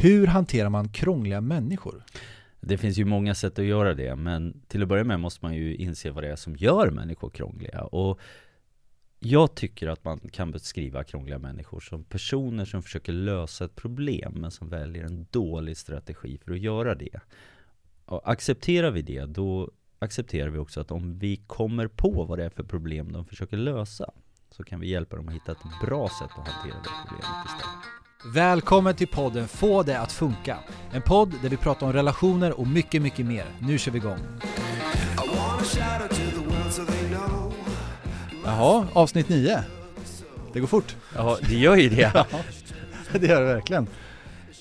Hur hanterar man krångliga människor? Det finns ju många sätt att göra det, men till att börja med måste man ju inse vad det är som gör människor krångliga. Och jag tycker att man kan beskriva krångliga människor som personer som försöker lösa ett problem, men som väljer en dålig strategi för att göra det. Och accepterar vi det, då accepterar vi också att om vi kommer på vad det är för problem de försöker lösa, så kan vi hjälpa dem att hitta ett bra sätt att hantera det problemet istället. Välkommen till podden Få det att funka. En podd där vi pratar om relationer och mycket, mycket mer. Nu kör vi igång. Jaha, avsnitt 9. Det går fort. Ja, det gör ju det. det gör det verkligen.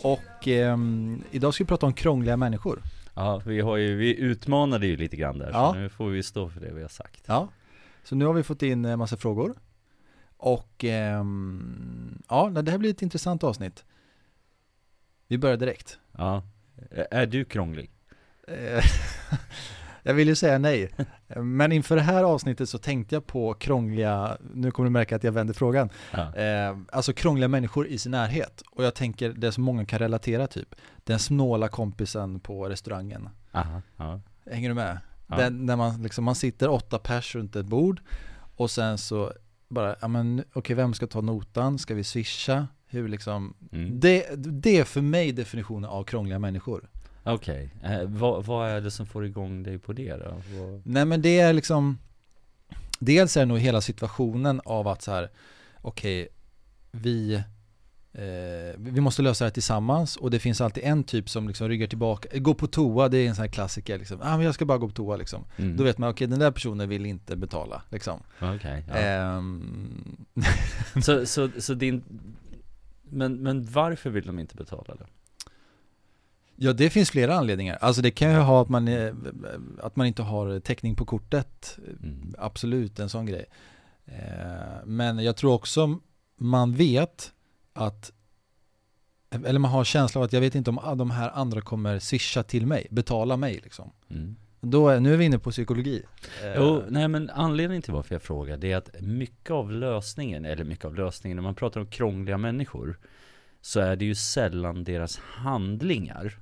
Och ehm, idag ska vi prata om krångliga människor. Ja, vi har ju, vi utmanade ju lite grann där, Ja. så nu får vi stå för det vi har sagt. Ja, så nu har vi fått in en massa frågor. Och ehm, ja, det här blir ett intressant avsnitt. Vi börjar direkt. Ja. Är du krånglig? Eh, Jag vill ju säga nej, men inför det här avsnittet så tänkte jag på krångliga, nu kommer du märka att jag vänder frågan, Ja. eh, alltså krångliga människor i sin närhet. Och jag tänker det som många kan relatera typ, den snåla kompisen på restaurangen. Aha, ja. Hänger du med? Ja. Den, när man, liksom, man sitter åtta pers runt ett bord och sen så bara, ja men okej vem ska ta notan? Ska vi swisha? Hur liksom, Mm. det, det är för mig definitionen av krångliga människor. Okej, eh, vad, vad är det som får igång dig på det då? Vad... Nej men det är liksom Dels är det nog hela situationen av att så här Okej Vi eh, Vi måste lösa det här tillsammans och det finns alltid en typ som liksom ryggar tillbaka Gå på toa, det är en sån här klassiker liksom ah, men jag ska bara gå på toa liksom Mm. Då vet man, okej den där personen vill inte betala liksom Okej, ja. Ehm, så, så, så din... Men, men varför vill de inte betala då? Ja det finns flera anledningar Alltså det kan ju ha att man, är, att man inte har täckning på kortet Mm. Absolut, en sån grej. Eh, Men jag tror också man vet att eller man har känsla av att jag vet inte om de här andra kommer swisha till mig, betala mig liksom. Mm. Då, nu är vi inne på psykologi. Eh, Jo, nej men anledningen till varför jag frågar det är att mycket av lösningen, eller mycket av lösningen, när man pratar om krångliga människor så är det ju sällan deras handlingar.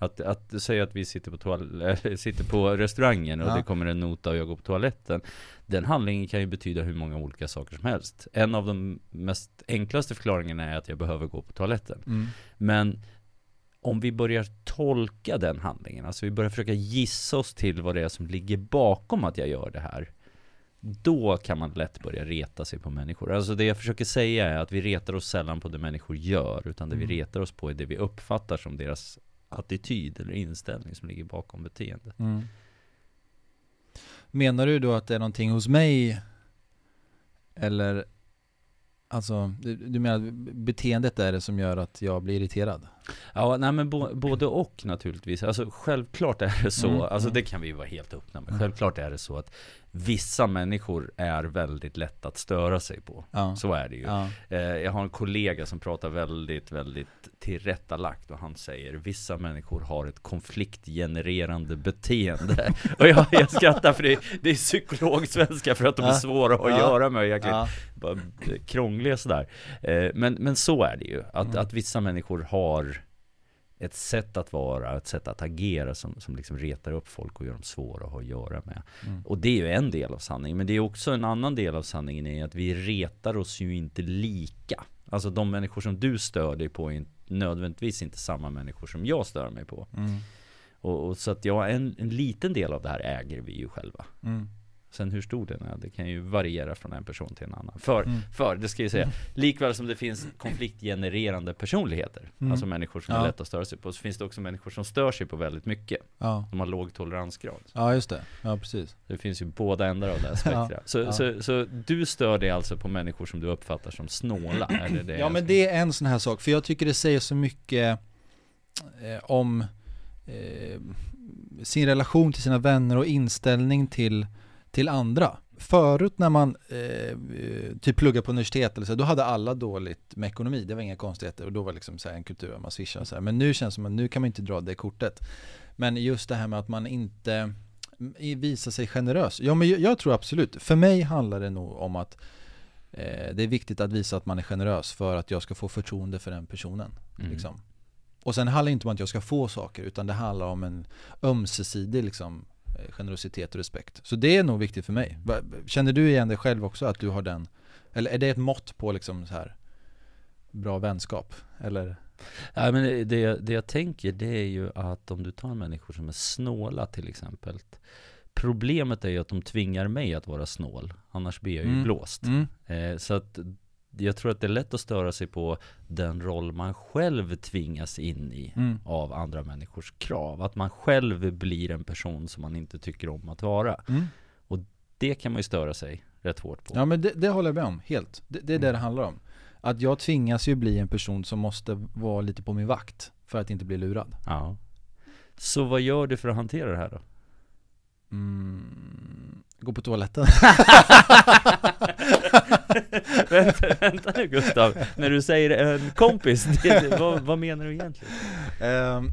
Att, att säga att vi sitter på, toal- sitter på restaurangen och Ja. det kommer en nota och jag går på toaletten. Den handlingen kan ju betyda hur många olika saker som helst. En av de mest enklaste förklaringarna är att jag behöver gå på toaletten. Mm. Men om vi börjar tolka den handlingen, alltså vi börjar försöka gissa oss till vad det är som ligger bakom att jag gör det här. Då kan man lätt börja reta sig på människor. Alltså det jag försöker säga är att vi retar oss sällan på det människor gör, utan det vi Mm. retar oss på är det vi uppfattar som deras attityd eller inställning som ligger bakom beteendet. Mm. Menar du då att det är någonting hos mig eller Alltså, du, du menar att beteendet är det som gör att jag blir irriterad? Ja, nej men bo, både och naturligtvis. Alltså självklart är det så, Mm, alltså mm. det kan vi vara helt öppna med. Mm. Självklart är det så att vissa människor är väldigt lätt att störa sig på. Ja. Så är det ju. Ja. Eh, jag har en kollega som pratar väldigt, väldigt tillrättalagt och han säger vissa människor har ett konfliktgenererande beteende. och jag, jag skrattar för det, det är psykologsvenska för att de är svåra att Ja. göra med och jäkligt Ja. bara krångliga sådär. Eh, men, men så är det ju, att, Mm. att vissa människor har ett sätt att vara, ett sätt att agera som, som liksom retar upp folk och gör dem svåra att ha att göra med. Mm. Och det är ju en del av sanningen, men det är också en annan del av sanningen är att vi retar oss ju inte lika. Alltså de människor som du stör dig på är nödvändigtvis inte samma människor som jag stör mig på. Mm. Och, och så att ja, en, en liten del av det här äger vi ju själva. Mm. Sen hur stor den är, det kan ju variera från en person till en annan. För, Mm. för det ska jag säga, likväl som det finns konfliktgenererande personligheter, Mm. alltså människor som Ja. är lätta att störa sig på, så finns det också människor som stör sig på väldigt mycket. Ja. De har låg toleransgrad. ja, just det. Ja, precis. Det finns ju båda ändar av det här spektrat. Så, Ja. så, så du stör dig alltså på människor som du uppfattar som snåla? Eller det Ja men det är en sån här sak, för jag tycker det säger så mycket eh, om eh, sin relation till sina vänner och inställning till, till andra. Förut när man eh, typ pluggade på universitet eller så, då hade alla dåligt med ekonomi, det var inga konstigheter och då var liksom så en kultur att man swishar så här. Men nu känns det som att nu kan man inte dra det kortet. Men just det här med att man inte visar sig generös. Ja men jag, tror absolut, för mig handlar det nog om att eh, det är viktigt att visa att man är generös för att jag ska få förtroende för den personen. Mm. Liksom. Och sen handlar det inte om att jag ska få saker utan det handlar om en ömsesidig liksom generositet och respekt. Så det är nog viktigt för mig. Känner du igen dig själv också att du har den? Eller är det ett mått på liksom så här bra vänskap? Eller? Ja, men det, det jag tänker det är ju att om du tar människor som är snåla till exempel Problemet är ju att de tvingar mig att vara snål Annars blir jag ju Mm. blåst Mm. eh, Så att jag tror att det är lätt att störa sig på den roll man själv tvingas in i Mm. av andra människors krav Att man själv blir en person som man inte tycker om att vara Mm. Det kan man ju störa sig rätt hårt på Ja men det, det håller jag med om, helt. Det, det är det det handlar om. Att jag tvingas ju bli en person som måste vara lite på min vakt för att inte bli lurad. Ja. Så vad gör du för att hantera det här då? Mm. Gå på toaletten. vänta, vänta nu Gustav, när du säger en kompis, det, vad, vad menar du egentligen? Ehm,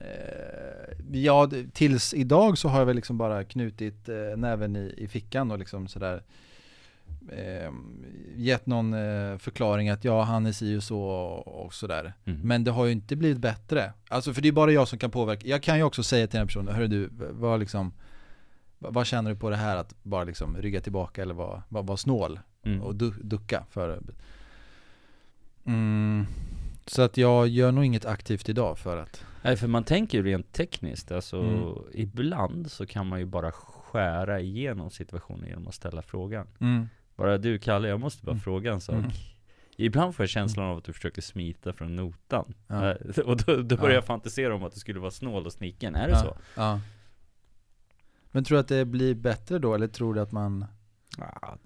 eh, ja, tills idag så har jag väl liksom bara knutit eh, näven i, i fickan och liksom sådär eh, gett någon eh, förklaring att ja, han är si och så och, sådär. Mm. Men det har ju inte blivit bättre. Alltså för det är bara jag som kan påverka. Jag kan ju också säga till den här personen, hörru du, vad liksom vad känner du på det här att bara liksom rygga tillbaka eller vara var, var snål Mm. och du, ducka för mm, Så att jag gör nog inget aktivt idag för att Nej för man tänker ju rent tekniskt, alltså Mm. ibland så kan man ju bara skära igenom situationen genom att ställa frågan mm, Bara du Kalle, jag måste bara Mm. fråga en sak Mm. Ibland får jag känslan av att du försöker smita från notan Ja. Eh, Och då, då börjar Ja. jag fantisera om att du skulle vara snål och sniken, är det ja, så? Ja Men tror du att det blir bättre då eller tror du att man Ja,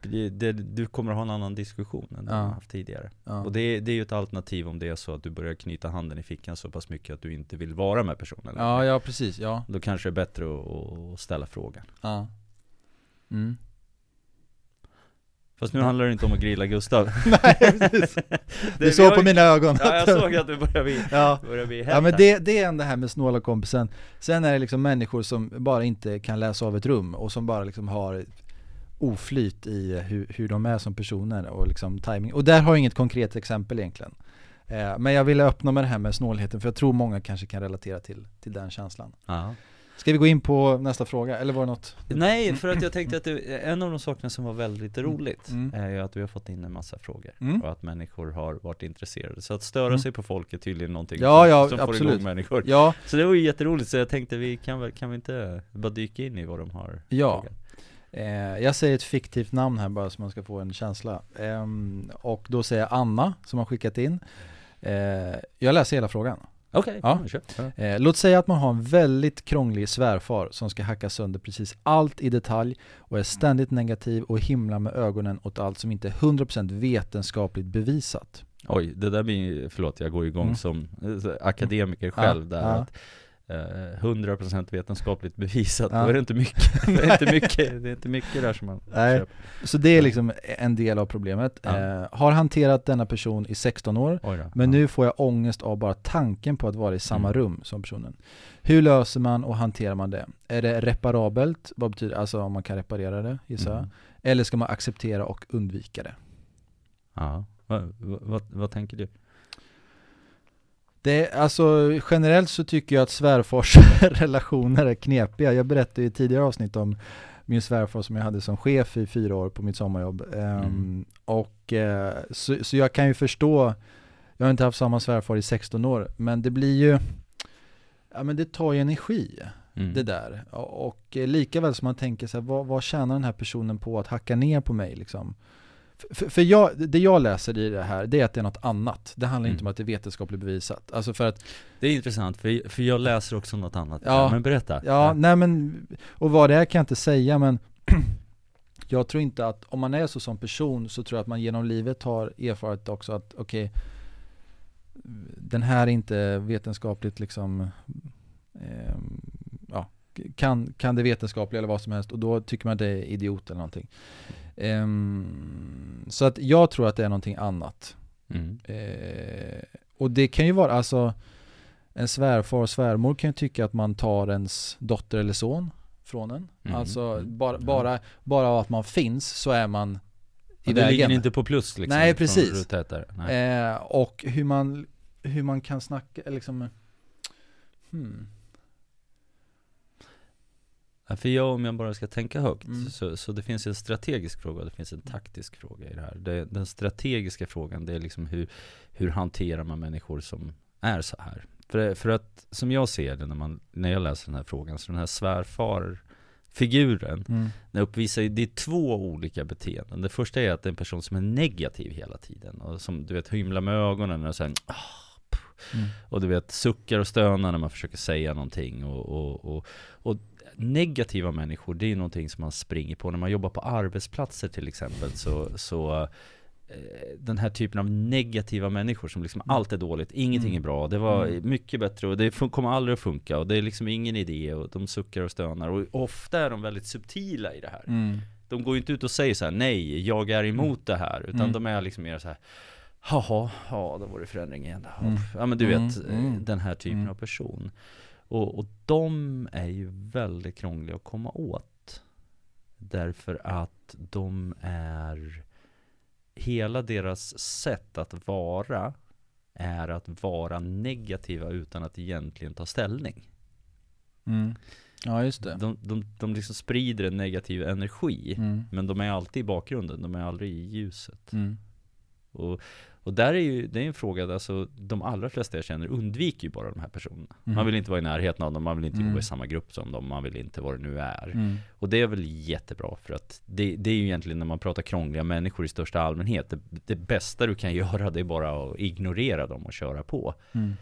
blir- det, du kommer att ha en annan diskussion än du Ja. har haft tidigare ja. Och det, det är ju ett alternativ om det är så att du börjar knyta handen i fickan så pass mycket att du inte vill vara med personen ja, ja precis, ja, Då kanske det är bättre att, att ställa frågan ja mm. Fast nu handlar det inte om att grilla Gustav. Nej precis, Det- du såg på mina ögon Ja jag såg att du börjar bli, Ja, börjar bli ja men det, det är det här med snåla kompisen. Sen är det liksom människor som bara inte kan läsa av ett rum och som bara liksom har oflyt i hur, hur de är som personer och liksom timing. Och där har jag inget konkret exempel egentligen. Eh, Men jag ville öppna med det här med snålheten för jag tror många kanske kan relatera till, till den känslan. Ja. Ska vi gå in på nästa fråga, eller var det något? Nej, för att jag tänkte att det, en av de sakerna som var väldigt roligt Mm. är ju att vi har fått in en massa frågor Mm. och att människor har varit intresserade. Så att störa Mm. sig på folk är tydligen någonting Ja, som, ja, som får absolut. igång människor. Ja, Så det var ju jätteroligt, så jag tänkte vi kan kan vi inte bara dyka in i vad de har Ja. frågat? eh, jag säger ett fiktivt namn här bara så man ska få en känsla Ehm, Och då säger jag Anna som har skickat in eh, Jag läser hela frågan Okej, Ja. ja. Ja. Eh, låt säga att man har en väldigt krånglig svärfar som ska hacka sönder precis allt i detalj och är ständigt negativ och himlar med ögonen åt allt som inte är 100% vetenskapligt bevisat. Oj, det där blir, förlåt jag går igång Mm. som eh, akademiker själv där ja. att 100% vetenskapligt bevisat, Ja. då är det inte mycket, det är inte mycket, det är inte mycket där som man Nej. köper. Så det är liksom en del av problemet. Ja. Eh, har hanterat denna person i 16 år då. men ja. nu får jag ångest av bara tanken på att vara i samma Mm. rum som personen. Hur löser man och hanterar man det? Är det reparabelt? Vad betyder alltså om man kan reparera det gissar jag? Mm. Eller ska man acceptera och undvika det? Ja, vad, vad, vad, vad tänker du? Det, alltså generellt så tycker jag att svärfarsrelationer är knepiga. Jag berättade i tidigare avsnitt om min svärfar som jag hade som chef i fyra år på mitt sommarjobb. Ehm, Mm. och eh, så, så jag kan ju förstå, jag har inte haft samma svärfar i 16 år, men det blir ju, ja men det tar ju energi Mm. det där. Och, och eh, lika väl som man tänker så här, vad, vad tjänar den här personen på att hacka ner på mig liksom? För, för jag, det jag läser i det här, det är att det är något annat. Det handlar inte Mm. om att det är vetenskapligt bevisat. Alltså för att, Det är intressant, för, för jag läser också något annat Ja. Men berätta ja, nej men, och vad det är kan jag inte säga men jag tror inte att, om man är så som person så tror jag att man genom livet har erfarit också att okej, den här är inte vetenskapligt liksom, ja, kan, kan det vetenskapliga eller vad som helst och då tycker man att det är idiot eller någonting. Ehm, så att jag tror att det är någonting annat. mm. Eh, och det kan ju vara, alltså en svärfar och svärmor kan ju tycka att man tar ens dotter eller son från en. Mm. Alltså Mm. bara, bara, bara att man finns så är man i Och det ligger vägen. inte på plus liksom Nej, precis. Nej. Eh, och hur man hur man kan snacka, liksom, hmm. Ja, för jag, om jag bara ska tänka högt, Mm. så, så det finns en strategisk fråga och det finns en taktisk fråga i det här. Det, den strategiska frågan, det är liksom hur, hur hanterar man människor som är så här? För, för att, som jag ser det när, man, när jag läser den här frågan, så den här svärfarfiguren, Mm. den uppvisar ju, det är två olika beteenden. Det första är att det är en person som är negativ hela tiden, och som du vet hymlar med ögonen och sen Mm. och du vet, suckar och stönar när man försöker säga någonting och, och, och, och negativa människor, det är ju någonting som man springer på när man jobbar på arbetsplatser till exempel så, så eh, den här typen av negativa människor som liksom allt är dåligt, ingenting Mm. är bra, det var Mm. mycket bättre och det kommer aldrig att funka och det är liksom ingen idé och de suckar och stönar och ofta är de väldigt subtila i det här. Mm. De går ju inte ut och säger så här: nej, jag är emot det här, utan Mm. de är liksom mer så här Jaha, ja då var det förändring igen. Mm. Ja men du Mm, vet, eh, mm. den här typen Mm. av person. Och, och de är ju väldigt krångliga att komma åt. Därför att de är, hela deras sätt att vara är att vara negativa utan att egentligen ta ställning. Mm. Ja, just det. De, de, de liksom sprider en negativ energi. Mm. Men de är alltid i bakgrunden, de är aldrig i ljuset. Mm. Och, och där är ju, det är en fråga, alltså de allra flesta jag känner undviker ju bara de här personerna. Mm. Man vill inte vara i närheten av dem, man vill inte Mm. gå i samma grupp som dem, man vill inte vad det nu är. Mm. Och det är väl jättebra för att det, det är ju egentligen när man pratar krångliga människor i största allmänhet, det, det bästa du kan göra det är bara att ignorera dem och köra på. Mm.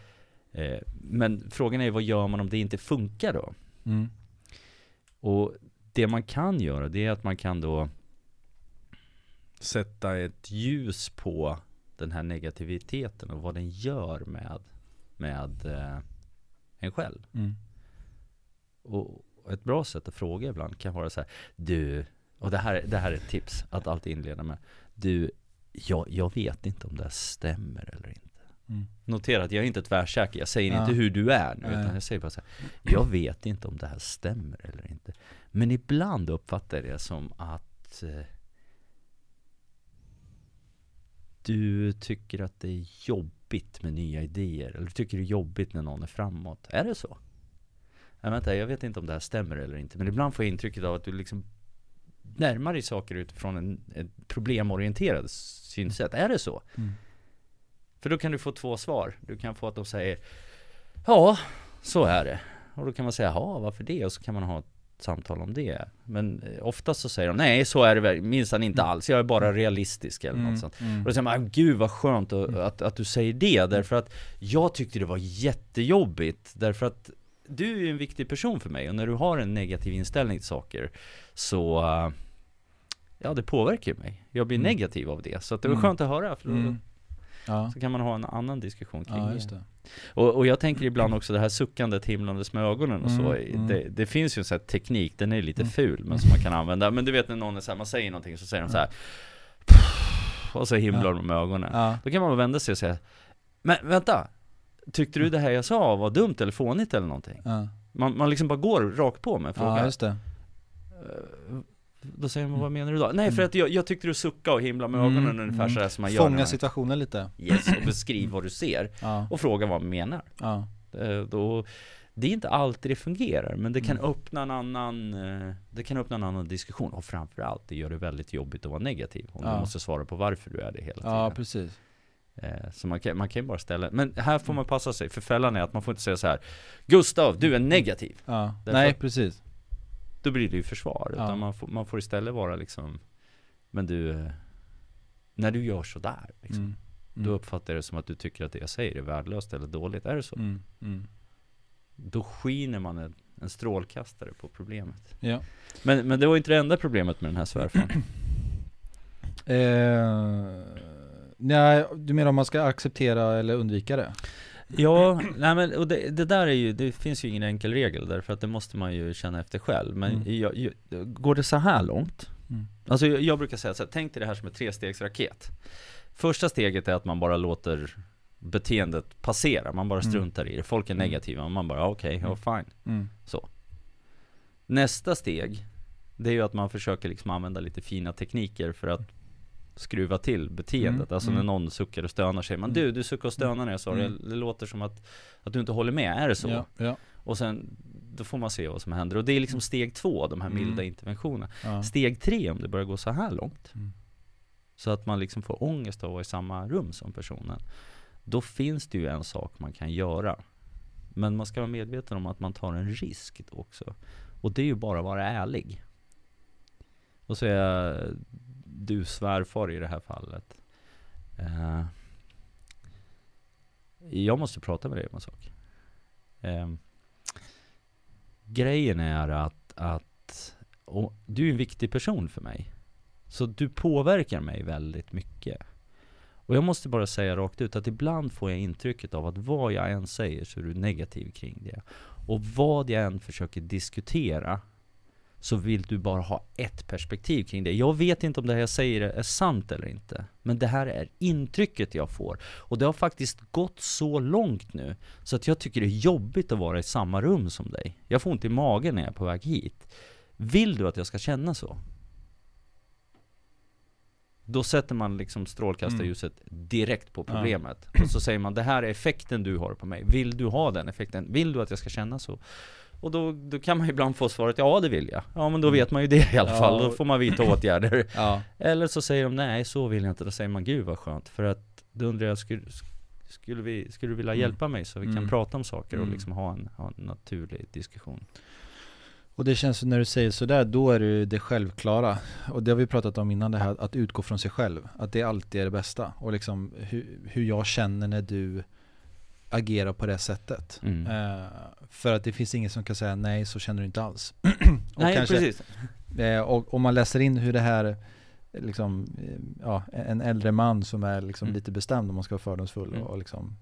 Eh, men frågan är vad gör man om det inte funkar då? Mm. Och det man kan göra det är att man kan då sätta ett ljus på den här negativiteten och vad den gör med, med eh, en själv. Mm. Och ett bra sätt att fråga ibland kan vara så här, du, och det här, det här är ett tips att alltid inleda med, du, jag, jag vet inte om det här stämmer eller inte. Mm. Notera att jag är inte tvärsäker, jag säger Ja. inte hur du är nu, utan jag säger bara så här, jag vet inte om det här stämmer eller inte. Men ibland uppfattar jag det som att eh, du tycker att det är jobbigt med nya idéer, eller tycker det är jobbigt när någon är framåt. Är det så? Nej, vänta, jag vet inte om det här stämmer eller inte, men ibland får jag intrycket av att du liksom närmar dig saker utifrån en, ett problemorienterad synsätt. Är det så? Mm. För då kan du få två svar. Du kan få att de säger Ja, så är det. Och då kan man säga ja, varför det? Och så kan man ha ett samtal om det. Men eh, oftast så säger de nej, så är det minsann inte alls. Jag är bara realistisk eller något sånt. Mm. Och då säger man, "Ah, gud vad skönt att, att, att du säger det, därför att jag tyckte det var jättejobbigt, därför att du är ju en viktig person för mig, och när du har en negativ inställning till saker, så eh, Ja, det påverkar ju mig. Jag blir Mm. negativ av det, så att det var Mm. skönt att höra, för då, Mm. Ja. så kan man ha en annan diskussion kring ja, just det. och, och jag tänker ibland också det här suckandet, himlandes med ögonen och så, Mm, mm. Det, det finns ju en sån här teknik, den är lite Mm. ful, men som man kan använda. Men du vet när någon är så här, man säger någonting så säger de så här och så himlar de med ögonen. Då kan man vända sig och säga, men vänta, tyckte du det här jag sa var dumt eller fånigt eller någonting? Man, man liksom bara går rakt på med en fråga. ja, just det. Då säger man, vad menar du då? Nej, för att jag, jag tyckte du suckade och himlade med Mm, ögonen ungefär mm. sådär som man gör Fånga situationen lite. Yes, och beskriv vad du ser Ja. och fråga vad man menar. Ja. Eh, då, det är inte alltid det fungerar, men det kan Mm. öppna en annan eh, Det kan öppna en annan diskussion och framförallt det gör det väldigt jobbigt att vara negativ om Ja. du måste svara på varför du är det hela tiden. ja, precis. Eh, så man kan, man kan ju bara ställa, men här får man passa sig, för fällan är att man får inte säga så här Gustav, du är negativ! Ja. Därför- Nej, precis. Då blir det ju försvar, Ja. utan man får, man får istället vara liksom Men du, när du gör sådär liksom, Mm. Då uppfattar jag det som att du tycker att det jag säger är värdelöst eller dåligt, är det så? Mm. Mm. Då skiner man en, en strålkastare på problemet Ja. Men, men det var inte det enda problemet med den här svärfaren Eh, nej, du menar om man ska acceptera eller undvika det? Ja, nej men och det, det där är ju, det finns ju ingen enkel regel därför att det måste man ju känna efter själv Men Mm. jag, jag, går det så här långt? Mm. Alltså jag, jag brukar säga så här, tänk dig det här som en trestegsraket Första steget är att man bara låter beteendet passera, man bara Mm. struntar i det Folk är Mm. negativa, man bara okej, ja fine Mm. Nästa steg, det är ju att man försöker liksom använda lite fina tekniker för att skruva till beteendet. Mm, Alltså när mm. någon suckar och stönar säger man Mm. Du, du suckar och stönar när jag sa det. Mm. Det låter som att, att du inte håller med. Är det så? Ja, ja, Och sen, då får man se vad som händer. Och det är liksom steg två, de här milda interventionerna. ja. Steg tre, om det börjar gå så här långt. Så att man liksom får ångest av att vara i samma rum som personen. Då finns det ju en sak man kan göra. Men man ska vara medveten om att man tar en risk också. Och det är ju bara att vara ärlig. Och jag du svärfar i det här fallet. Eh, jag måste prata med dig om en sak. Eh, grejen är att, att och du är en viktig person för mig. Så du påverkar mig väldigt mycket. Och jag måste bara säga rakt ut att ibland får jag intrycket av att vad jag än säger så är du negativ kring det. Och vad jag än försöker diskutera så vill du bara ha ett perspektiv kring det. Jag vet inte om det här jag säger är sant eller inte. Men det här är intrycket jag får. Och det har faktiskt gått så långt nu så att jag tycker det är jobbigt att vara i samma rum som dig. Jag får ont i magen när jag är på väg hit. Vill du att jag ska känna så? Då sätter man liksom strålkastarljuset direkt på Ja. problemet. Och så säger man, det här är effekten du har på mig. Vill du ha den effekten? Vill du att jag ska känna så? Och då, då kan man ibland få svaret, ja det vill jag. Ja men då vet man ju det i alla Ja. fall. Då får man vidta åtgärder. ja. Eller så säger de, nej så vill jag inte. Då säger man, gud vad skönt. För att då undrar jag, skulle, skulle, vi, skulle du vilja Mm. hjälpa mig så vi kan Mm. prata om saker och Mm. liksom ha en, ha en naturlig diskussion? Och det känns när du säger sådär, då är det ju det självklara. Och det har vi pratat om innan det här, att utgå från sig själv. Att det alltid är det bästa. Och liksom hur, hur jag känner när du agerar på det sättet. Mm. Eh, för att det finns ingen som kan säga nej, så känner du inte alls. och nej kanske, precis. Eh, och om man läser in hur det här, liksom, eh, ja, en äldre man som är liksom Mm. lite bestämd om man ska vara fördomsfull Mm. och, och liksom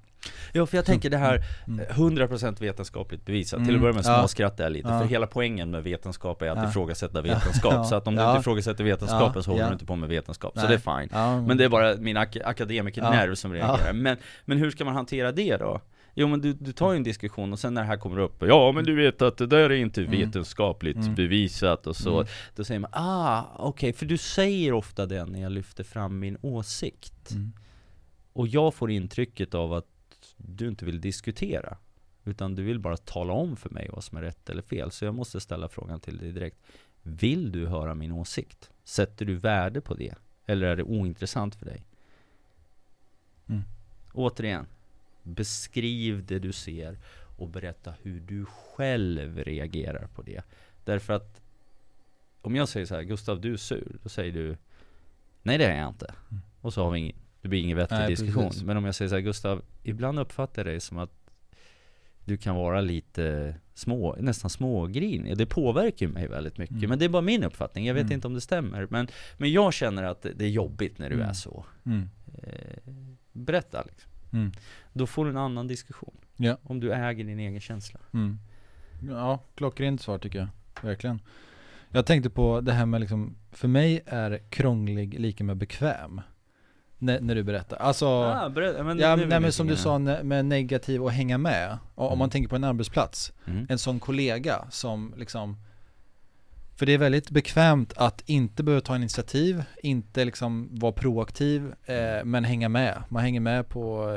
Ja för jag tänker det här Mm. 100% vetenskapligt bevisat. Till Mm. att börja med småskrattar jag lite. Ja. För hela poängen med vetenskap är att Ja. ifrågasätta vetenskap. Ja. Så att om du Ja. inte ifrågasätter vetenskapen Ja. så håller du inte på med vetenskap. Så Nej. det är fine. Men det är bara min ak- akademikernerv som reagerar. Men, men hur ska man hantera det då? Jo men du, du tar ju en diskussion och sen när det här kommer upp Ja men du vet att det där är inte Mm. vetenskapligt Mm. bevisat och så Mm. Då säger man ah okej, för du säger ofta det när jag lyfter fram min åsikt Mm. Och jag får intrycket av att du inte vill diskutera Utan du vill bara tala om för mig vad som är rätt eller fel Så jag måste ställa frågan till dig direkt Vill du höra min åsikt? Sätter du värde på det? Eller är det ointressant för dig? Mm. Återigen Beskriv det du ser och berätta hur du själv reagerar på det Därför att Om jag säger så här, Gustav du är sur, då säger du Nej det är jag inte Mm. Och så har vi ingen, det blir ingen vettig Nej, diskussion precis. Men om jag säger så här, Gustav Ibland uppfattar jag dig som att Du kan vara lite små, nästan smågrinig Det påverkar ju mig väldigt mycket Mm. Men det är bara min uppfattning, jag vet Mm. inte om det stämmer Men, men jag känner att det är jobbigt när du Mm. är så Mm. eh, Berätta liksom Mm. Då får du en annan diskussion Ja. Om du äger din egen känsla Mm. Ja, klockrent svar tycker jag. Verkligen. Jag tänkte på det här med liksom, för mig är krånglig lika med bekväm. När, när du berättar. Alltså, ah, berätta, men ja, nej, men som du sa med negativ och hänga med. Och, Om Mm. man tänker på en arbetsplats. mm. En sån kollega som liksom för det är väldigt bekvämt att inte behöva ta initiativ, inte liksom vara proaktiv, eh, men hänga med. Man hänger med på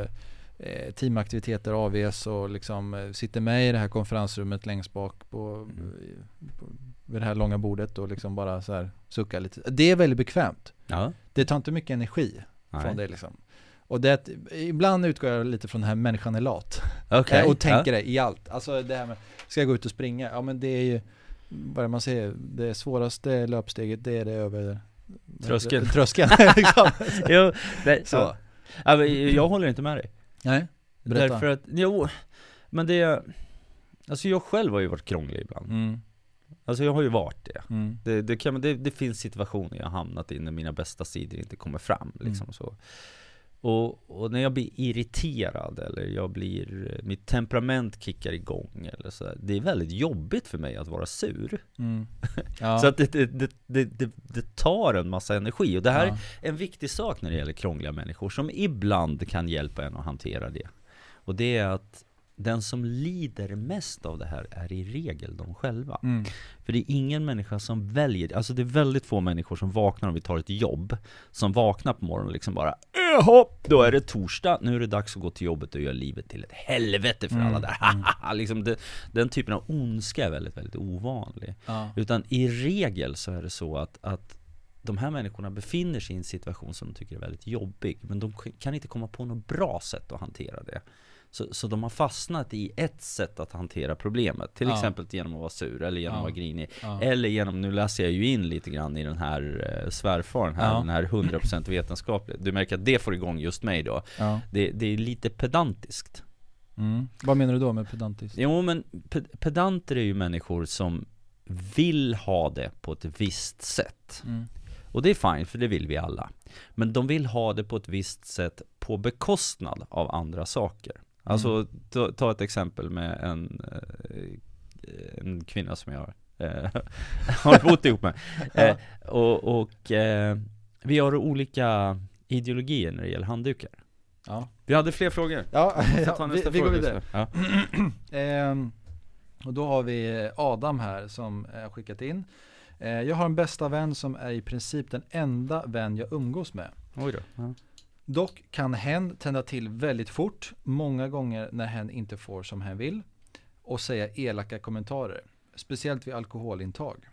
eh, teamaktiviteter, AVS och liksom eh, sitter med i det här konferensrummet längst bak på, Mm. på vid det här långa bordet och liksom bara så här sucka lite. Det är väldigt bekvämt. Ja, Det tar inte mycket energi nej. från det liksom. Och det, ibland utgår jag lite från det här människan är lat. Eh, och tänker ja. det i allt. Alltså det här med, ska jag gå ut och springa? Ja men det är ju, vad är det man säger, det svåraste löpsteget det är det över Tröskeln. Tröskeln, liksom. jo, nej, Så. ja. Ja, men jag håller inte med dig Nej, berätta. Därför att, jo, men det Alltså jag själv har ju varit krånglig ibland Mm, Alltså jag har ju varit det mm, Det, det, kan, det, det finns situationer jag har hamnat i när mina bästa sidor inte kommer fram liksom Mm. så och, och när jag blir irriterad eller jag blir, mitt temperament kickar igång eller så här, Det är väldigt jobbigt för mig att vara sur mm. Ja. Så att det, det, det, det tar en massa energi och det här ja. är en viktig sak när det gäller krångliga människor som ibland kan hjälpa en att hantera det Och det är att den som lider mest av det här är i regel de själva. Mm. För det är ingen människa som väljer, alltså det är väldigt få människor som vaknar om vi tar ett jobb, som vaknar på morgonen och liksom bara Jaha, då är det torsdag, nu är det dags att gå till jobbet och göra livet till ett helvete för Mm, alla där. liksom det, den typen av ondska är väldigt, väldigt ovanlig. Ja. Utan i regel så är det så att, att de här människorna befinner sig i en situation som de tycker är väldigt jobbig, men de kan inte komma på något bra sätt att hantera det. Så, så de har fastnat i ett sätt att hantera problemet, till Ja. exempel genom att vara sur eller genom Ja. att vara grinig. Ja. Eller genom, nu läser jag ju in lite grann i den här eh, svärfaren här, den här 100% vetenskaplig. Du märker att det får igång just mig då. Det, det är lite pedantiskt. Mm. Vad menar du då med pedantiskt? Jo men pe- pedanter är ju människor som vill ha det på ett visst sätt. Mm. Och det är fine, för det vill vi alla. Men de vill ha det på ett visst sätt på bekostnad av andra saker. Alltså, ta, ta ett exempel med en, eh, en kvinna som jag eh, har bott ihop med. Eh, och och vi har olika ideologier när det gäller handdukar. Ja. Vi hade fler frågor. Ja, ja vi, vi går vidare. Ja. Ehm, och då har vi Adam här som har skickat in. Eh, jag har en bästa vän som är i princip den enda vän jag umgås med. Oj då. Ja. Dock kan hen tända till väldigt fort, många gånger när hen inte får som hen vill och säga elaka kommentarer, speciellt vid alkoholintag.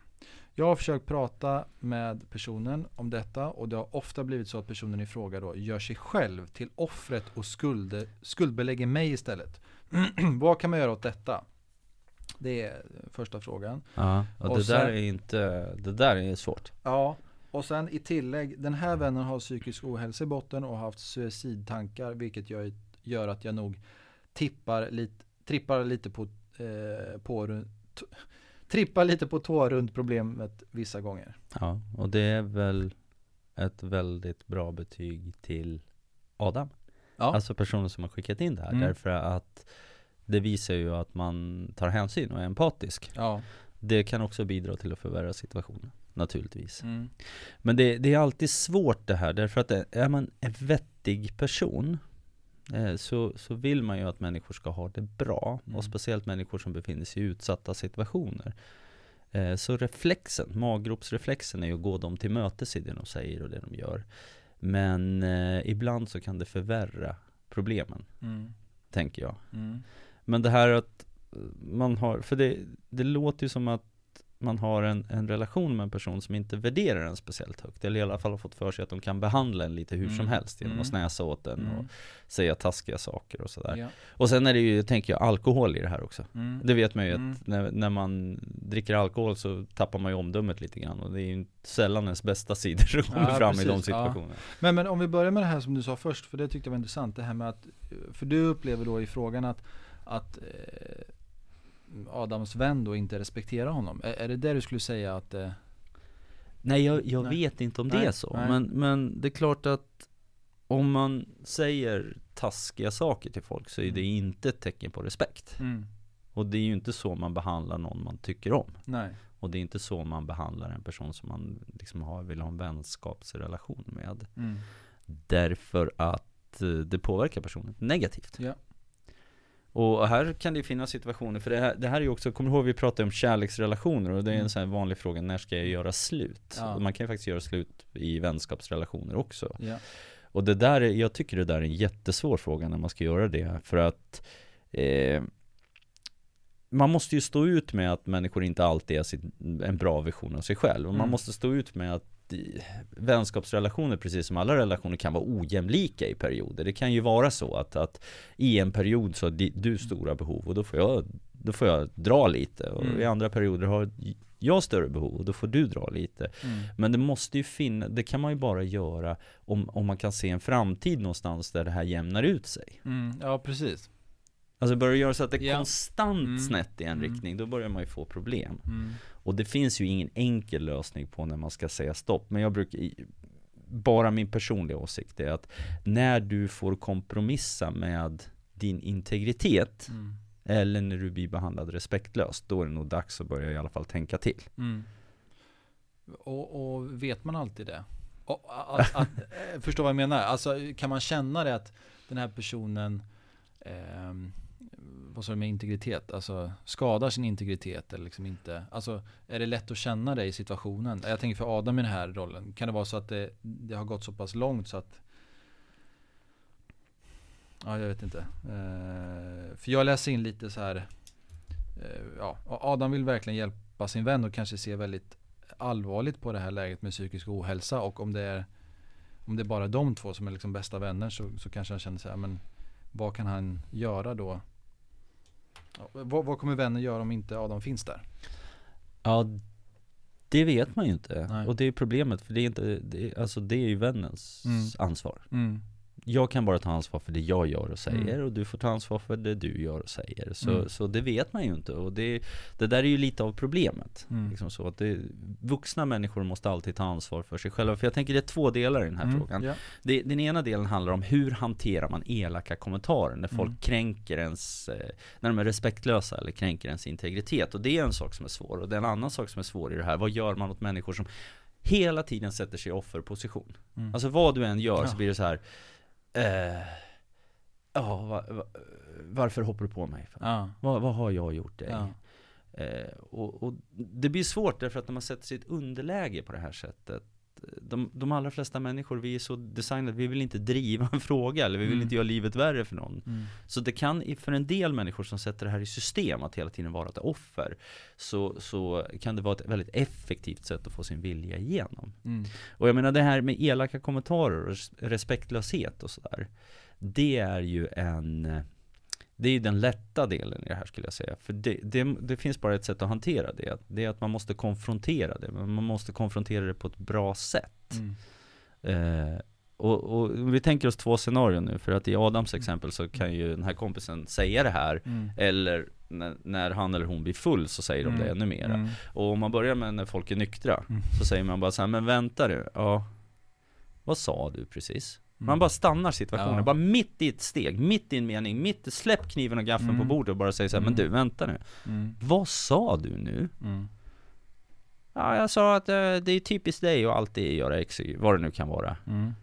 Jag har försökt prata med personen om detta och det har ofta blivit så att personen i fråga då gör sig själv till offret och skuld, skuldbelägger mig istället. Vad kan man göra åt detta? Det är första frågan. Ja, och, Och det sen- där är inte, det där är svårt. Ja, och sen i tillägg, den här vännen har psykisk ohälsa i botten och haft suicidtankar, vilket gör, gör att jag nog tippar lite, trippar lite på, eh, på trippar lite på tå runt problemet vissa gånger. Ja, och det är väl ett väldigt bra betyg till Adam. Ja, Alltså personen som har skickat in det här. Mm. Därför att det visar ju att man tar hänsyn och är empatisk. ja. Det kan också bidra till att förvärra situationen, naturligtvis. Mm. Men det, det är alltid svårt det här, därför att är man en vettig person eh, så, så vill man ju att människor ska ha det bra, Mm. och speciellt människor som befinner sig i utsatta situationer. Eh, Så reflexen, maggropsreflexen är ju att gå dem till mötes i det de säger och det de gör. Men eh, ibland så kan det förvärra problemen, Mm. tänker jag. Mm. Men det här att eh, man har, för det, det låter ju som att man har en, en relation med en person som inte värderar en speciellt högt, eller i alla fall har fått för sig att de kan behandla en lite hur som Mm. helst genom Mm. att snäsa åt en Mm. och säga taskiga saker och sådär. Ja. Och sen är det ju, tänker jag, alkohol i det här också. Mm. Det vet man ju Mm. att när, när man dricker alkohol så tappar man ju omdömet lite grann och det är ju sällan ens bästa sidor som kommer Ja, fram i de precis. Ja. situationerna. Men, men om vi börjar med det här som du sa först, för det tyckte jag var intressant. Det här med att, för du upplever då i frågan att, att eh, Adams vän då inte respekterar honom. Är, är det det du skulle säga att eh, Nej jag, jag Nej. vet inte om Nej, det är så, nej. men, men det är klart att om man säger taskiga saker till folk så är det Mm. inte ett tecken på respekt. Och det är ju inte så man behandlar någon man tycker om. Nej. Och det är inte så man behandlar en person som man liksom har, vill ha en vänskapsrelation med. Mm. Därför att eh, det påverkar personen negativt. Ja. Och här kan det finnas situationer, för det här, det här är ju också, kommer du ihåg vi pratade om kärleksrelationer och det är Mm. en sån här vanlig fråga, när ska jag göra slut? Ja. Man kan ju faktiskt göra slut i vänskapsrelationer också. Ja. Och det där, är, jag tycker det där är en jättesvår fråga när man ska göra det, för att eh, man måste ju stå ut med att människor inte alltid är sin, en bra vision av sig själv. Och man Mm. måste stå ut med att vänskapsrelationer, precis som alla relationer, kan vara ojämlika i perioder. Det kan ju vara så att, att i en period så har du stora behov och då får jag, då får jag dra lite. Och Mm. i andra perioder har jag större behov och då får du dra lite. Mm. Men det måste ju finnas, det kan man ju bara göra om, om man kan se en framtid någonstans där det här jämnar ut sig. Mm. Ja, precis. Alltså börjar göra så att det är Ja. konstant Mm. snett i en Mm. riktning, då börjar man ju få problem. Mm. Och det finns ju ingen enkel lösning på när man ska säga stopp. Men jag brukar, bara min personliga åsikt är att när du får kompromissa med din integritet, Mm. eller när du blir behandlad respektlöst, då är det nog dags att börja i alla fall tänka till. Mm. Och, och vet man alltid det? Och, att, att, eh, förstår vad jag menar? Alltså kan man känna det att den här personen ehm, vad sa du med integritet? Alltså skadar sin integritet eller liksom inte, alltså är det lätt att känna det i situationen? Jag tänker för Adam i den här rollen, kan det vara så att det, det har gått så pass långt så att Ja, jag vet inte. Eh, för jag läser in lite så här. Eh, ja, Adam vill verkligen hjälpa sin vän och kanske se väldigt allvarligt på det här läget med psykisk ohälsa och om det är om det är bara de två som är liksom bästa vänner så, så kanske han känner så här, men vad kan han göra då? Vad, vad, kommer vännen göra om inte Adam finns där? Ja, det vet man ju inte. Nej. Och det är problemet, för det är inte, det, alltså det är ju vännens mm. ansvar. Mm jag kan bara ta ansvar för det jag gör och säger mm. och du får ta ansvar för det du gör och säger. Så, mm. så det vet man ju inte och det, det där är ju lite av problemet. Mm. Liksom så att det, vuxna människor måste alltid ta ansvar för sig själva. För jag tänker det är två delar i den här mm. frågan. Ja. Det, den ena delen handlar om hur hanterar man elaka kommentarer när folk mm. kränker ens, eh, när de är respektlösa eller kränker ens integritet. Och det är en sak som är svår. Och det är en annan sak som är svår i det här. Vad gör man åt människor som hela tiden sätter sig i offerposition? Mm. Alltså vad du än gör så blir det så här eh, Ja, va, va, varför hoppar du på mig? Ja. Vad, vad har jag gjort dig? Ja. Eh, och, och, det blir svårt därför att när man sätter sig i ett underläge på det här sättet de, de allra flesta människor, vi är så designade, vi vill inte driva en fråga eller vi vill mm. inte göra livet värre för någon. Mm. Så det kan, för en del människor som sätter det här i system, att hela tiden vara ett offer, så, så kan det vara ett väldigt effektivt sätt att få sin vilja igenom. Mm. Och jag menar det här med elaka kommentarer och respektlöshet och sådär, det är ju en det är den lätta delen i det här skulle jag säga. För det, det, det, finns bara ett sätt att hantera det. Det är att man måste konfrontera det. Man måste konfrontera det på ett bra sätt. Mm. Eh, och, och, vi tänker oss två scenarion nu. För att i Adams exempel så kan ju den här kompisen säga det här. Mm. Eller när, när, han eller hon blir full så säger de det mm. ännu mera. Mm. Och om man börjar med när folk är nyktra. Mm. Så säger man bara så här, men vänta du. Ja, vad sa du precis? Man mm. bara stannar situationen, ja. bara mitt i ett steg, mitt i en mening, mitt i, släpp kniven och gaffeln mm. på bordet och bara säger så här, mm. men du vänta nu mm. Vad sa du nu? Mm. Ja, jag sa att äh, det är typiskt dig att alltid göra X, vad det nu kan vara mm.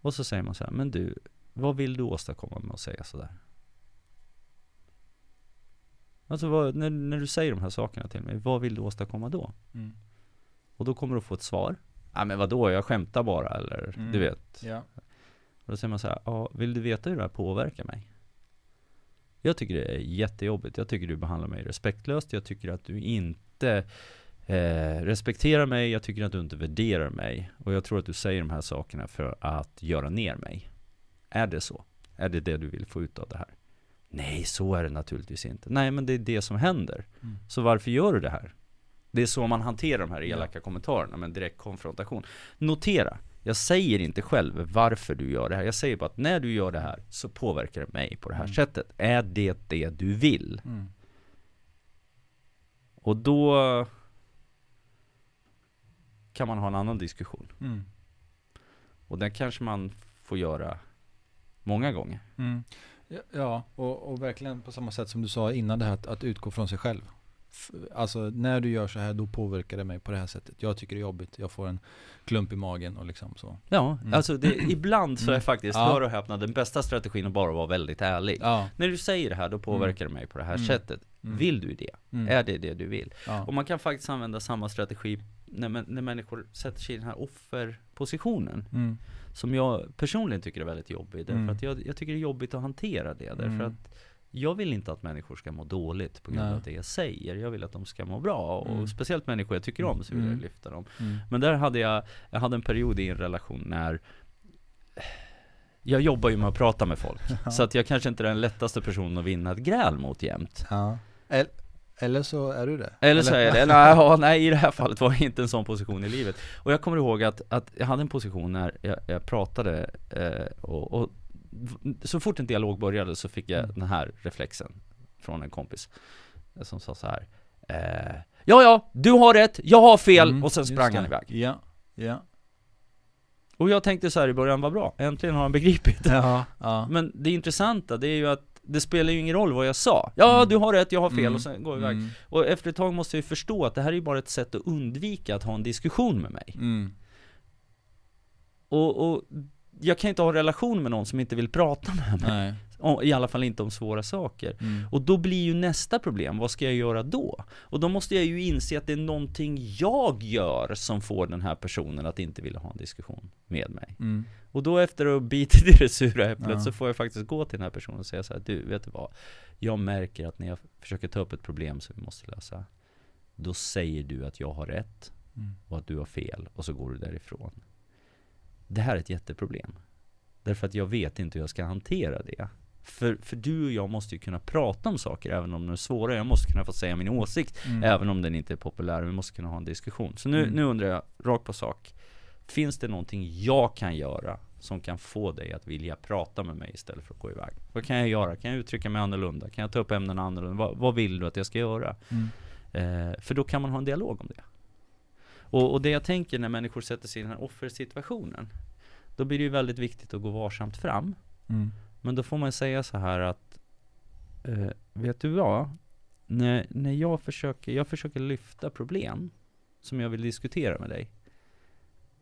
Och så säger man så här, men du, vad vill du åstadkomma med att säga sådär? Alltså vad, när, när du säger de här sakerna till mig, vad vill du åstadkomma då? Och då kommer du få ett svar Ja men vadå, jag skämtar bara eller, du vet ja. Och då säger man så här, ja, vill du veta hur det här påverkar mig? Jag tycker det är jättejobbigt. Jag tycker du behandlar mig respektlöst. Jag tycker att du inte eh, respekterar mig. Jag tycker att du inte värderar mig. Och jag tror att du säger de här sakerna för att göra ner mig. Är det så? Är det det du vill få ut av det här? Nej, så är det naturligtvis inte. Nej, men det är det som händer. Mm. Så varför gör du det här? Det är så man hanterar de här elaka ja. kommentarerna med en direkt konfrontation. Notera, jag säger inte själv varför du gör det här. Jag säger bara att när du gör det här så påverkar det mig på det här mm. sättet. Är det det du vill? Mm. Och då kan man ha en annan diskussion. Mm. Och den kanske man får göra många gånger. Mm. Ja, och, och, verkligen på samma sätt som du sa innan det här att, att utgå från sig själv alltså när du gör så här då påverkar det mig på det här sättet. Jag tycker det är jobbigt, jag får en klump i magen och liksom så. Ja, mm. alltså det, ibland så är mm. faktiskt, hör och häpna, den bästa strategin att bara vara väldigt ärlig. Ja. När du säger det här, då påverkar mm. det mig på det här mm. sättet. Mm. Vill du det? Mm. Är det det du vill? Ja. Och man kan faktiskt använda samma strategi när, när människor sätter sig i den här offerpositionen. Som jag personligen tycker är väldigt jobbig. Därför att jag, jag tycker det är jobbigt att hantera det. Därför att jag vill inte att människor ska må dåligt på grund Nej. av det jag säger. Jag vill att de ska må bra. Och mm. speciellt människor jag tycker om så vill mm. jag lyfta dem. Mm. Men där hade jag, jag hade en period i en relation när jag jobbar ju med att prata med folk. Ja. Så att jag kanske inte är den lättaste personen att vinna ett gräl mot jämt. Ja. Eller så är du det? Eller så är jag det, nej, ja, nej i det här fallet var jag inte en sån position i livet Och jag kommer ihåg att, att jag hade en position när jag, jag pratade eh, och, och så fort en dialog började så fick jag mm. den här reflexen från en kompis som sa så här eh, Ja, ja, du har rätt, jag har fel, mm, och sen sprang han iväg Ja, ja Och jag tänkte så här i början, vad bra, äntligen har han begripit ja, ja. Men det intressanta, det är ju att det spelar ju ingen roll vad jag sa Ja, mm. du har rätt, jag har fel, mm. och sen går jag iväg mm. Och efter ett tag måste jag ju förstå att det här är ju bara ett sätt att undvika att ha en diskussion med mig mm. och, och jag kan inte ha en relation med någon som inte vill prata med mig. O- I alla fall inte om svåra saker. Mm. Och då blir ju nästa problem, vad ska jag göra då? Och då måste jag ju inse att det är någonting jag gör som får den här personen att inte vilja ha en diskussion med mig. Mm. Och då efter att ha bitit i det sura äpplet Ja. så får jag faktiskt gå till den här personen och säga så här, du, vet du vad? Jag märker att när jag försöker ta upp ett problem som vi måste lösa, då säger du att jag har rätt Mm. och att du har fel och så går du därifrån. Det här är ett jätteproblem. Därför att jag vet inte hur jag ska hantera det. För, för du och jag måste ju kunna prata om saker även om de är svåra. Jag måste kunna få säga min åsikt Mm. även om den inte är populär. Vi måste kunna ha en diskussion. Så nu, Mm. nu undrar jag, rakt på sak. Finns det någonting jag kan göra som kan få dig att vilja prata med mig istället för att gå iväg? Vad kan jag göra? Kan jag uttrycka mig annorlunda? Kan jag ta upp ämnen annorlunda? Vad, vad vill du att jag ska göra? Mm. Eh, för då kan man ha en dialog om det. Och, och det jag tänker när människor sätter sig i den här offersituationen, då blir det ju väldigt viktigt att gå varsamt fram. Mm. Men då får man säga så här att, eh, vet du vad? När, när jag försöker, jag försöker lyfta problem som jag vill diskutera med dig.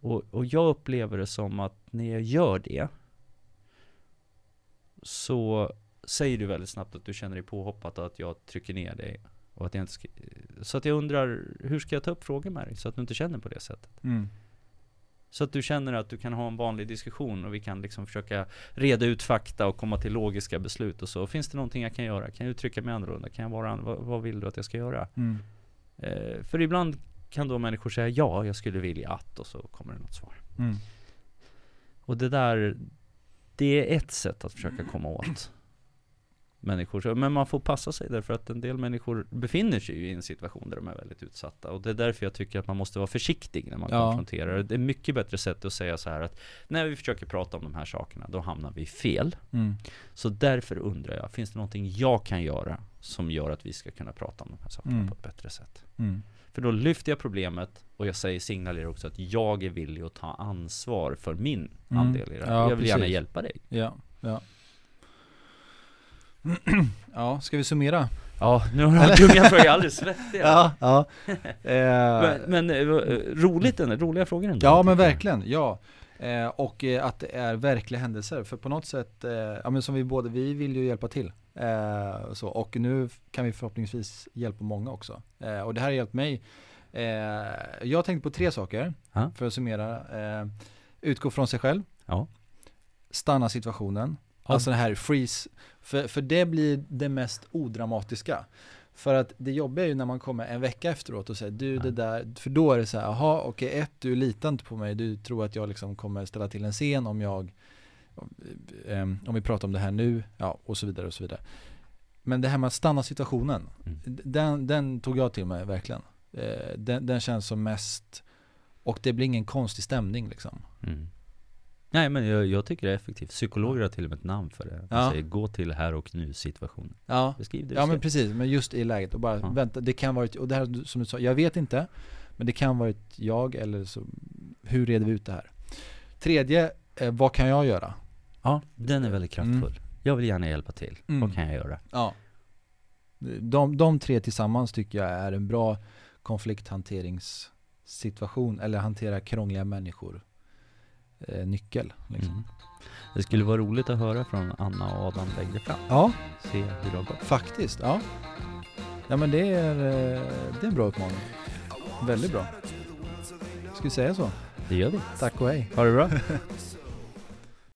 Och, och jag upplever det som att när jag gör det, så säger du väldigt snabbt att du känner dig påhoppad och att jag trycker ner dig. Och att jag inte ska, så att jag undrar, hur ska jag ta upp frågor med dig så att du inte känner på det sättet? Mm. Så att du känner att du kan ha en vanlig diskussion och vi kan liksom försöka reda ut fakta och komma till logiska beslut och så. Finns det någonting jag kan göra? Kan jag uttrycka mig annorlunda? Kan jag vara an- vad, vad vill du att jag ska göra? Mm. Eh, för ibland kan då människor säga ja, jag skulle vilja att och så kommer det något svar. Mm. Och det där, det är ett sätt att försöka komma åt människor. Så- Men man får passa sig därför att en del människor befinner sig i en situation där de är väldigt utsatta. Och det är därför jag tycker att man måste vara försiktig när man Ja. konfronterar. Det är mycket bättre sätt att säga så här att när vi försöker prata om de här sakerna, då hamnar vi fel. Mm. Så därför undrar jag, finns det någonting jag kan göra som gör att vi ska kunna prata om de här sakerna Mm. på ett bättre sätt? Mm. För då lyfter jag problemet och jag säger signalerar också att jag är villig att ta ansvar för min Mm. andel i det här. Ja, jag vill gärna precis. hjälpa dig. Ja, ja. ja, ska vi summera? Ja, nu har jag tungan börjar alldeles svettig. Ja, ja. Eh, Men, men eh, roligt ändå, roliga frågor ändå. Ja men jag. verkligen, ja. Eh, och eh, att det är verkliga händelser, för på något sätt, eh, ja men som vi båda, vi vill ju hjälpa till. Eh, så, och nu kan vi förhoppningsvis hjälpa många också. Eh, och det här har hjälpt mig. Eh, jag har tänkt på tre saker, Ja. för att summera. Eh, utgå från sig själv, Ja. stanna situationen, Ja. Alltså det här freeze, för, för det blir det mest odramatiska. För att det jobbiga är ju när man kommer en vecka efteråt och säger du det där, för då är det så här, jaha okej ett du litar inte på mig, du tror att jag liksom kommer ställa till en scen om jag, om, om vi pratar om det här nu, ja och så vidare och så vidare. Men det här med att stanna situationen, Mm. den, den tog jag till mig verkligen. Eh, Den, den känns som mest, och det blir ingen konstig stämning liksom. Mm. Nej men jag, jag tycker det är effektivt. Psykologer har till och med ett namn för det. De Ja. säger gå till här och nu situationen. Ja, Beskriv det Ja men precis, men just i läget och bara Ja. vänta, det kan varit, och det här som du sa, jag vet inte Men det kan varit jag eller så, hur reder vi ut det här? Tredje, eh, vad kan jag göra? Ja, den är väldigt kraftfull. Jag vill gärna hjälpa till. Mm. Vad kan jag göra? Ja de, de tre tillsammans tycker jag är en bra konflikthanteringssituation, eller hantera krångliga människor eh, nyckel liksom. Mm. Det skulle vara roligt att höra från Anna och Adam längre fram. Ja, Se hur det har gått. faktiskt, ja Ja men det är, eh, det är en bra uppmaning Väldigt bra Ska vi säga så? Det gör vi. Tack och hej Ha det bra.